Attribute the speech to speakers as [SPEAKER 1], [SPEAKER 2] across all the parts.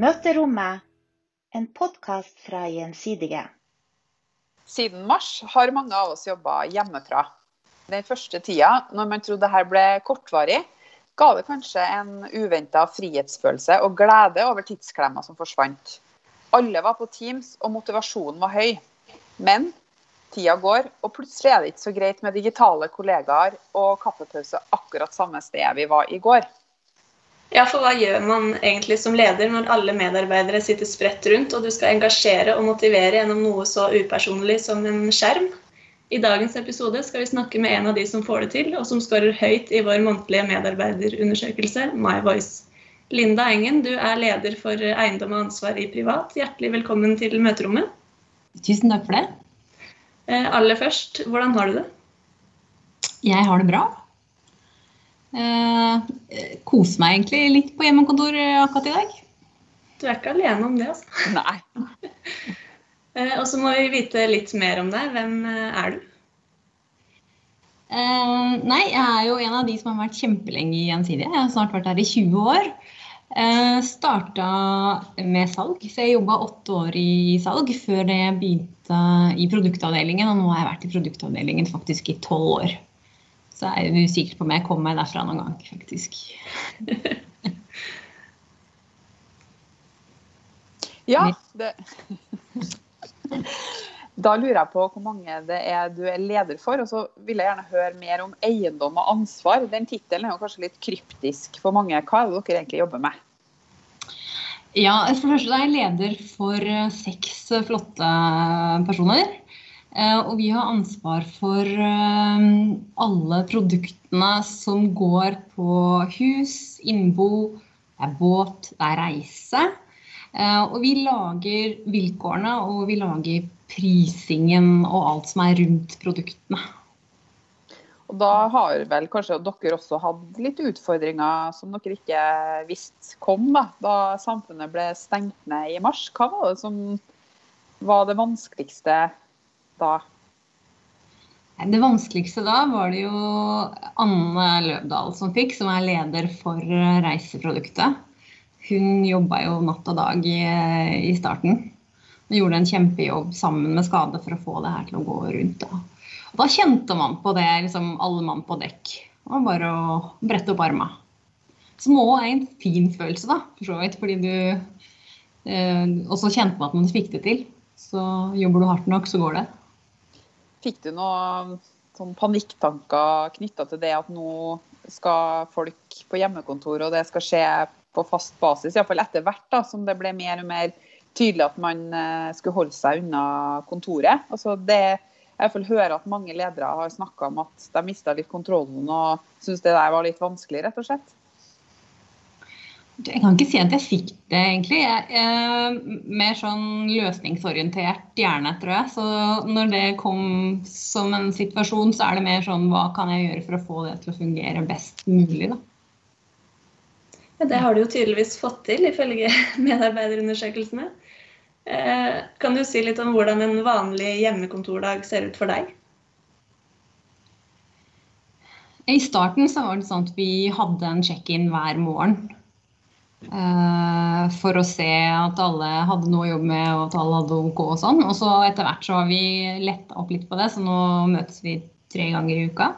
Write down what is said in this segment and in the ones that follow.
[SPEAKER 1] Møterommet, en podkast fra Gjensidige.
[SPEAKER 2] Siden mars har mange av oss jobba hjemmefra. Den første tida, når man trodde dette ble kortvarig, ga det kanskje en uventa frihetsfølelse og glede over tidsklemma som forsvant. Alle var på Teams, og motivasjonen var høy. Men tida går, og plutselig er det ikke så greit med digitale kollegaer og kaffepause akkurat samme sted vi var i går.
[SPEAKER 3] Ja, for hva gjør man egentlig som leder når alle medarbeidere sitter spredt rundt, og du skal engasjere og motivere gjennom noe så upersonlig som en skjerm? I dagens episode skal vi snakke med en av de som får det til, og som skårer høyt i vår månedlige medarbeiderundersøkelse My Voice. Linda Engen, du er leder for eiendom og ansvar i privat. Hjertelig velkommen til møterommet.
[SPEAKER 4] Tusen takk for det.
[SPEAKER 3] Eh, aller først, hvordan har du det?
[SPEAKER 4] Jeg har det bra. Eh, koser meg egentlig litt på hjemmekontor akkurat i dag.
[SPEAKER 3] Du er ikke alene om det, altså.
[SPEAKER 2] Nei.
[SPEAKER 3] eh, og så må vi vite litt mer om deg. Hvem eh, er du?
[SPEAKER 4] Eh, nei, jeg er jo en av de som har vært kjempelenge i Gjensidige. Jeg har snart vært her i 20 år. Eh, starta med salg, så jeg jobba åtte år i salg før jeg begynte i produktavdelingen. Og nå har jeg vært i produktavdelingen faktisk i tolv år. Så jeg er usikker på om jeg kommer meg derfra noen gang, faktisk.
[SPEAKER 2] Ja, det Da lurer jeg på hvor mange det er du er leder for. Og så vil jeg gjerne høre mer om eiendom og ansvar. Den tittelen er jo kanskje litt kryptisk for mange. Hva er det dere egentlig jobber med?
[SPEAKER 4] Ja, for det første er jeg leder for eh, seks flotte personer. Eh, Og vi har ansvar for eh, alle produktene som går på hus, innbo, det er båt, det er reise. Eh, Og vi lager vilkårene, og vi lager prisingen og alt som er rundt produktene.
[SPEAKER 2] Og da har vel kanskje dere også hatt litt utfordringer som dere ikke visste kom da, da samfunnet ble stengt ned i mars. Hva var det som var det vanskeligste da?
[SPEAKER 4] Det vanskeligste da var det jo Anne Løvdahl som fikk, som er leder for eh, Reiseproduktet. Hun jobba jo natt og dag i, i starten. Hun gjorde en kjempejobb sammen med Skade for å få det her til å gå rundt. Da, og da kjente man på det, liksom alle mann på dekk. Det var bare å brette opp arma. Som òg er en fin følelse, da, for så vidt. Fordi du eh, også kjente man at man fikk det til. Så jobber du hardt nok, så går det.
[SPEAKER 2] Fikk du noen sånn panikktanker knytta til det at nå skal folk på hjemmekontor, og det skal skje på fast basis, iallfall etter hvert da, som det ble mer og mer tydelig at man eh, skulle holde seg unna kontoret. Altså det, jeg hører at mange ledere har snakka om at de mista litt kontrollen og syntes det der var litt vanskelig, rett og slett.
[SPEAKER 4] Jeg kan ikke si at jeg fikk det, egentlig. Jeg er mer sånn løsningsorientert hjerne, tror jeg. Så når det kom som en situasjon, så er det mer sånn hva kan jeg gjøre for å få det til å fungere best mulig, da.
[SPEAKER 3] Ja, det har du jo tydeligvis fått til, ifølge medarbeiderundersøkelsene. Eh, Kan du si litt om hvordan en vanlig hjemmekontordag ser ut for deg?
[SPEAKER 4] I starten så var det sånn at vi hadde en check-in hver morgen. Eh, for å se at alle hadde noe å jobbe med og at alle hadde OK og sånn. Og så etter hvert så har vi letta opp litt på det, så nå møtes vi tre ganger i uka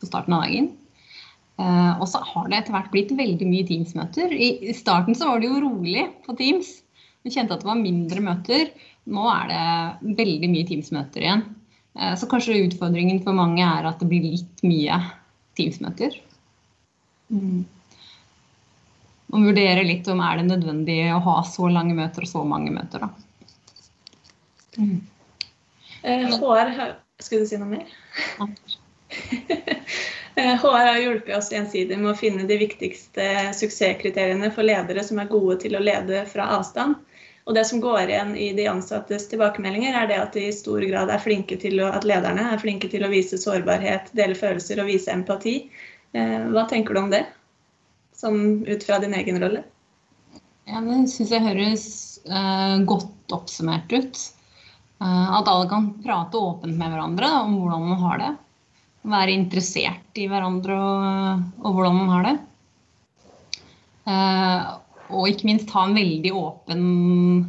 [SPEAKER 4] på starten av dagen. Eh, og så har det etter hvert blitt veldig mye Teams-møter. I, starten så var det jo rolig på Teams. Vi kjente at det var mindre møter. Nå er det veldig mye Teams-møter igjen. Eh, så kanskje utfordringen for mange er at det blir litt mye Teams-møter. Mm. Man vurderer litt om er det nødvendig å ha så lange møter og så mange møter, da. Mm.
[SPEAKER 3] Eh, HR har Skulle du si noe mer?
[SPEAKER 4] Ja.
[SPEAKER 3] Eh, HR har hjulpet oss gjensidig med å finne de viktigste suksesskriteriene for ledere som er gode til å lede fra avstand. Og det som går igjen i de ansattes tilbakemeldinger, er det at de i stor grad er flinke til å, at lederne er flinke til å vise sårbarhet, dele følelser og vise empati. Eh, hva tenker du om det, som ut fra din egen rolle?
[SPEAKER 4] Ja, det syns jeg høres uh, godt oppsummert ut. Uh, at alle kan prate åpent med hverandre om hvordan man har det. Være interessert i hverandre og, og hvordan man har det. Uh, og ikke minst ha en veldig åpen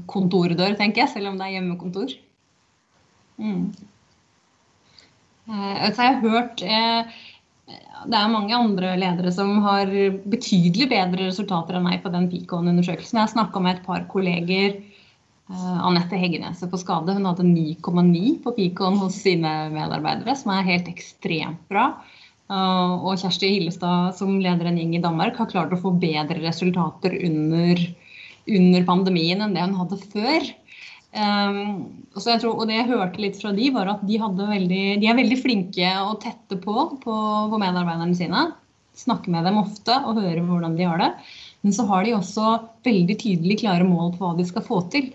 [SPEAKER 4] kontordør, tenker jeg, selv om det er hjemmekontor. Mm. Eh, så jeg har hørt eh, det er mange andre ledere som har betydelig bedre resultater enn meg på den Picon-undersøkelsen. Jeg snakka med et par kolleger. Uh, Anette Heggeneset på skade hun hadde 9,9 på Picon hos sine medarbeidere, som er helt ekstremt bra. Uh, og Kjersti Hillestad, som leder en gjeng i Danmark, har klart å få bedre resultater under, under pandemien enn det hun hadde før. Um, så jeg tror, og det jeg hørte litt fra de, var at de, veldig, de er veldig flinke og tette på, på, på medarbeiderne sine. Snakker med dem ofte og hører hvordan de har det. Men så har de også veldig tydelig klare mål på hva de skal få til.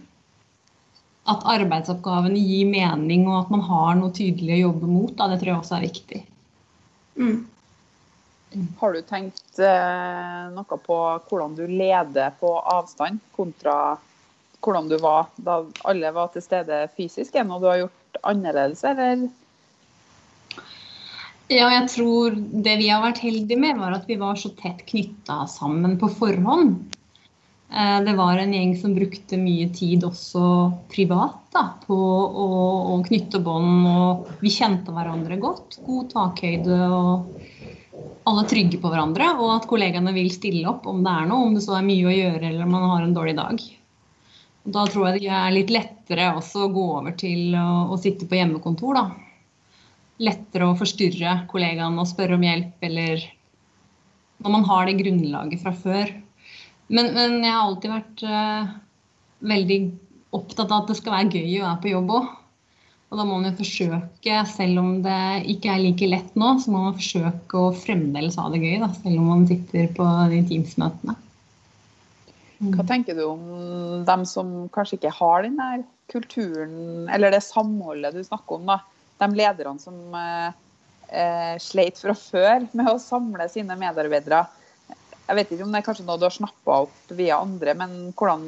[SPEAKER 4] At arbeidsoppgavene gir mening, og at man har noe tydelig å jobbe mot. Da, det tror jeg også er viktig. Mm.
[SPEAKER 2] Har du tenkt eh, noe på hvordan du leder på avstand kontra hvordan du var da alle var til stede fysisk? Er det noe du har gjort annerledes, eller?
[SPEAKER 4] Ja, jeg tror det vi har vært heldige med, var at vi var så tett knytta sammen på forhånd. Eh, det var en gjeng som brukte mye tid også privat da, på å, å knytte bånd. Og vi kjente hverandre godt. God takhøyde og alle trygge på hverandre. Og at kollegaene vil stille opp om det er noe, om det så er mye å gjøre eller om man har en dårlig dag. Da tror jeg det er litt lettere også å gå over til å, å sitte på hjemmekontor. Da. Lettere å forstyrre kollegaene og spørre om hjelp, eller når man har det grunnlaget fra før. Men, men jeg har alltid vært uh, veldig opptatt av at det skal være gøy å være på jobb òg. Og da må man jo forsøke, selv om det ikke er like lett nå, så må man forsøke å fremdeles ha det gøy, da, selv om man sitter på de Teams-møtene.
[SPEAKER 2] Hva mm. tenker du om dem som kanskje ikke har den der kulturen, eller det samholdet du snakker om? da, De lederne som eh, eh, sleit fra før med å samle sine medarbeidere. Jeg vet ikke om det er kanskje noe du har snappa opp via andre, men hvordan,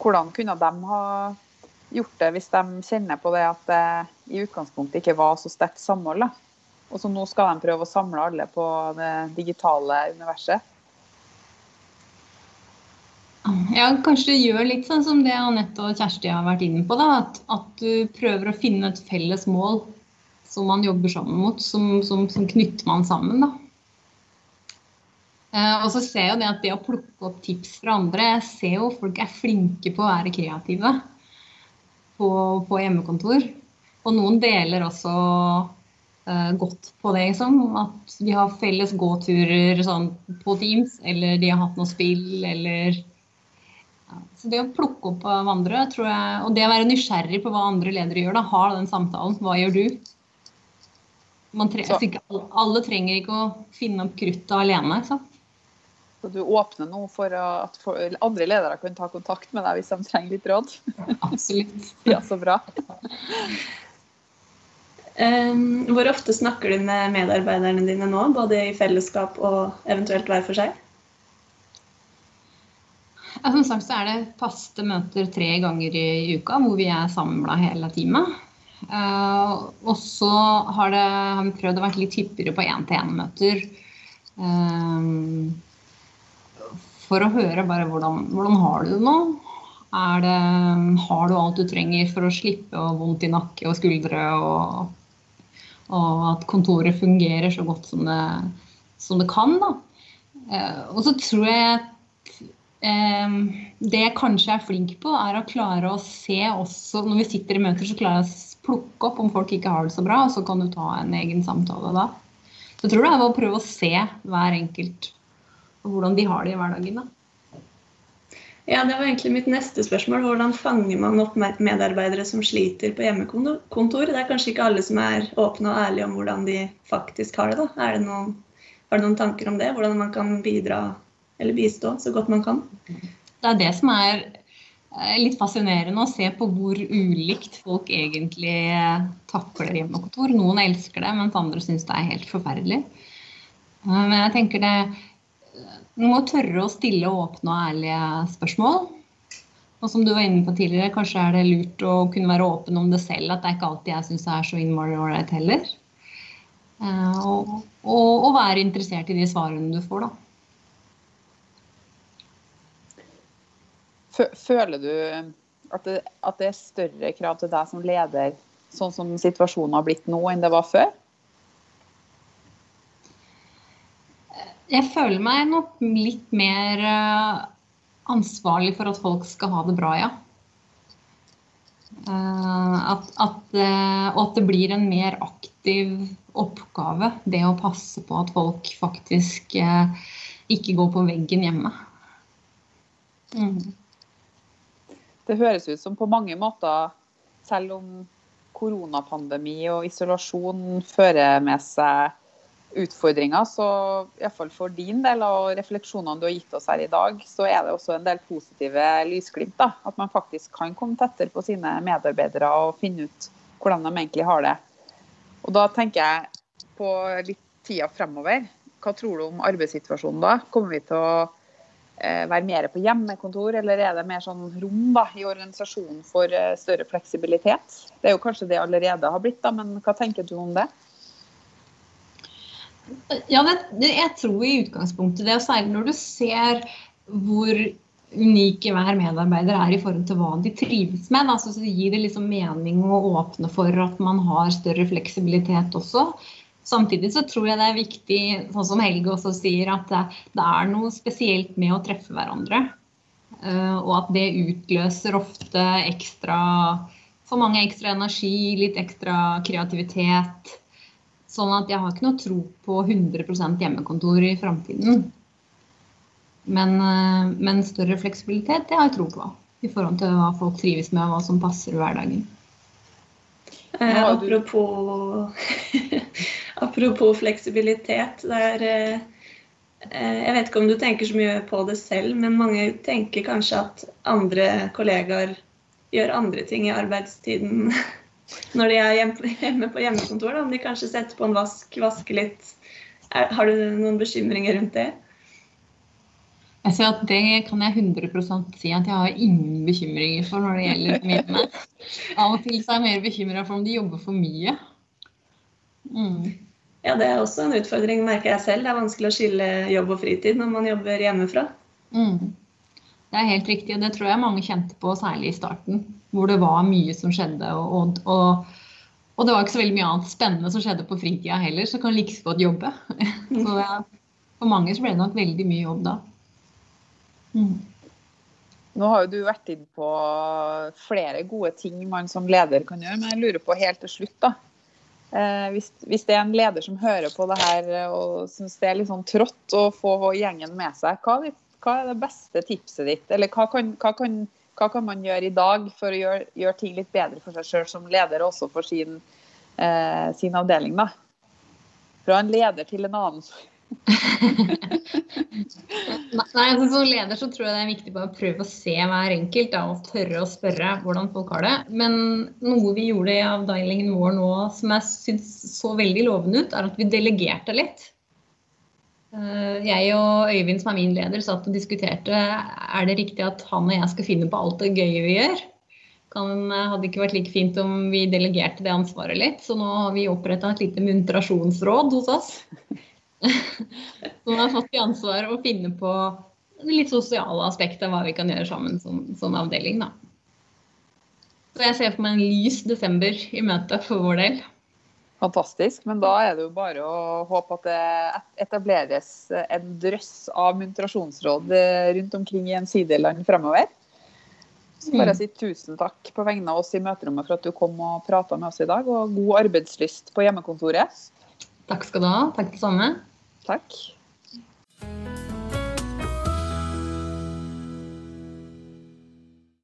[SPEAKER 2] hvordan, kunne de ha gjort det hvis de kjenner på det at det i utgangspunktet ikke var så sterkt samhold? Og så nå skal de prøve å samle alle på det digitale universet.
[SPEAKER 4] Ja, kanskje du gjør litt sånn som det Anette og Kjersti har vært inne på. At, at, du prøver å finne et felles mål som man jobber sammen mot, som, som, som knytter man sammen. Da. Eh, og så ser jeg jo det at det å plukke opp tips fra andre Jeg ser jo folk er flinke på å være kreative på, på hjemmekontor. Og noen deler også eh, godt på det, liksom. At de har felles gåturer sånn, på Teams, eller de har hatt noe spill, eller så det å plukke opp av andre, tror jeg, og det å være nysgjerrig på hva andre ledere gjør, da, har den samtalen. Hva gjør du? Tre, ikke, alle trenger ikke å finne opp kruttet alene. Så.
[SPEAKER 2] så du åpner nå for at andre ledere kan ta kontakt med deg hvis de trenger litt råd?
[SPEAKER 4] Absolutt.
[SPEAKER 2] ja, så bra.
[SPEAKER 3] Hvor ofte snakker du med medarbeiderne dine nå, både i fellesskap og eventuelt hver for seg?
[SPEAKER 4] Ja, som sagt så er det faste møter tre ganger i uka hvor vi er samla hele teamet. Uh, og så har, har, vi prøvd å være litt hyppigere på én-til-én-møter. Uh, for å høre bare hvordan, hvordan har du det nå? Det, har du alt du trenger for å slippe å vondt i nakke og skuldre? Og, og at kontoret fungerer så godt som det, som det kan. Da. Uh, og så tror jeg det jeg kanskje er flink på, er å klare å se også Når vi sitter i møter, så klarer jeg å plukke opp om folk ikke har det så bra, og så kan du ta en egen samtale da. Så jeg tror det er å prøve å se hver enkelt og hvordan de har det i hverdagen. da.
[SPEAKER 3] Ja, Det var egentlig mitt neste spørsmål. Hvordan fanger man opp medarbeidere som sliter på hjemmekontor? Det er kanskje ikke alle som er åpne og ærlige om hvordan de faktisk har det. da. Er det noen, har du noen tanker om det? Hvordan man kan bidra eller bistå så godt man kan.
[SPEAKER 4] Det er det som er eh, litt fascinerende å se på hvor ulikt folk egentlig eh, takler hjemmekontor. Noen elsker det, mens andre syns det er helt forferdelig. Eh, men jeg tenker det Man må tørre å stille åpne og ærlige spørsmål. Og som du var inne på tidligere, kanskje er det lurt å kunne være åpen om det selv. At det er ikke alltid jeg syns er så innmari ålreit heller. Og, og, og være interessert i de svarene du får, da.
[SPEAKER 2] Føler du at det, at det er større krav til deg som leder, sånn som situasjonen har blitt nå, enn det var før?
[SPEAKER 4] Jeg føler meg nok litt mer eh, ansvarlig for at folk skal ha det bra, ja. Eh, at, at, eh, og at det blir en mer aktiv oppgave, det å passe på at folk faktisk ikke går på veggen hjemme.
[SPEAKER 2] Mm. Det høres ut som på mange måter, selv om koronapandemi og isolasjon fører med seg utfordringer, så iallfall for din del og refleksjonene du har gitt oss her i dag, så er det også en del positive lysglimt. At man faktisk kan komme tettere på sine medarbeidere og finne ut hvordan de egentlig har det. Og Da tenker jeg på litt tida fremover. Hva tror du om arbeidssituasjonen da? Kommer vi til å være mer på hjemmekontor, eller er det mer sånn rom da, i organisasjonen for eh, større fleksibilitet? Det er jo kanskje det allerede har blitt, da, men hva tenker du om det?
[SPEAKER 4] Ja, det, jeg tror i utgangspunktet det. Og særlig når du ser hvor unike hver medarbeider er i forhold til hva de trives med. Altså, så gir det liksom mening å åpne for at man har større fleksibilitet også. Samtidig så tror jeg det er viktig, sånn som Helge også sier, at det, det er noe spesielt med å treffe hverandre. Uh, og at det utløser ofte ekstra For mange ekstra energi, litt ekstra kreativitet. Sånn at jeg har ikke noe tro på 100% hjemmekontor i framtiden. Men, eh, men, større fleksibilitet, det har jeg tro på. I forhold til hva folk trives med, og hva som passer i hverdagen.
[SPEAKER 3] Eh, apropos, apropos fleksibilitet. Der, eh, jeg vet ikke om du tenker så mye på det selv, men mange tenker kanskje at andre kollegaer gjør andre ting i arbeidstiden når de er hjemme på hjemmekontor? Om de kanskje setter på en vask, vasker litt. Er, har du noen bekymringer rundt det?
[SPEAKER 4] Jeg ser at Det kan jeg 100% si at jeg har ingen bekymringer for når det gjelder hjemme. Av og til er jeg mer bekymra for om de jobber for mye.
[SPEAKER 3] Mm. Ja, det er også en utfordring, merker jeg selv. Det er vanskelig å skille jobb og fritid når man jobber hjemmefra. Mm.
[SPEAKER 4] Det er helt riktig, og det tror jeg mange kjente på, særlig i starten. Hvor det var mye som skjedde. Og, og, og, det var ikke så veldig mye annet spennende som skjedde på fritida heller, så kan like godt jobbe. så ja, for mange så ble det nok veldig mye jobb da.
[SPEAKER 2] Mm. Nå har jo du vært inn på flere gode ting man som leder kan gjøre, men jeg lurer på helt til slutt, da. Eh, hvis, hvis, det er en leder som hører på det her og syns det er litt sånn trått å få gjengen med seg, hva er hva er det beste tipset ditt? Eller hva kan, hva kan, hva kan man gjøre i dag for å gjøre, gjøre, ting litt bedre for seg sjøl som leder, og også for sin, eh, sin avdeling? da? Fra en leder til en annen.
[SPEAKER 4] Nei, altså Som leder så tror jeg det er viktig bare å prøve å se hver enkelt da, og tørre å spørre hvordan folk har det. Men noe vi gjorde i avdelingen vår nå som jeg syns så veldig lovende ut, er at vi delegerte litt. Eh, jeg og Øyvind, som er min leder, satt og diskuterte er det riktig at han og jeg skal finne på alt det gøye vi gjør. Kan, eh, hadde ikke vært like fint om vi delegerte det ansvaret litt. Så nå har vi oppretta et lite muntrasjonsråd hos oss. Som har fått i ansvar å finne på det litt sosiale aspektet av hva vi kan gjøre sammen som, som avdeling. Da. Så jeg ser for meg en lys desember i møte for vår del.
[SPEAKER 2] Fantastisk. Men da er det jo bare å håpe at det etableres en drøss av muntrasjonsråd eh, rundt omkring i en sideland fremover. Så bare mm. si tusen takk på vegne av oss i møterommet for at du kom og prata med oss i dag. Og god arbeidslyst på hjemmekontoret.
[SPEAKER 4] Takk skal du ha. Takk det samme.
[SPEAKER 2] Takk.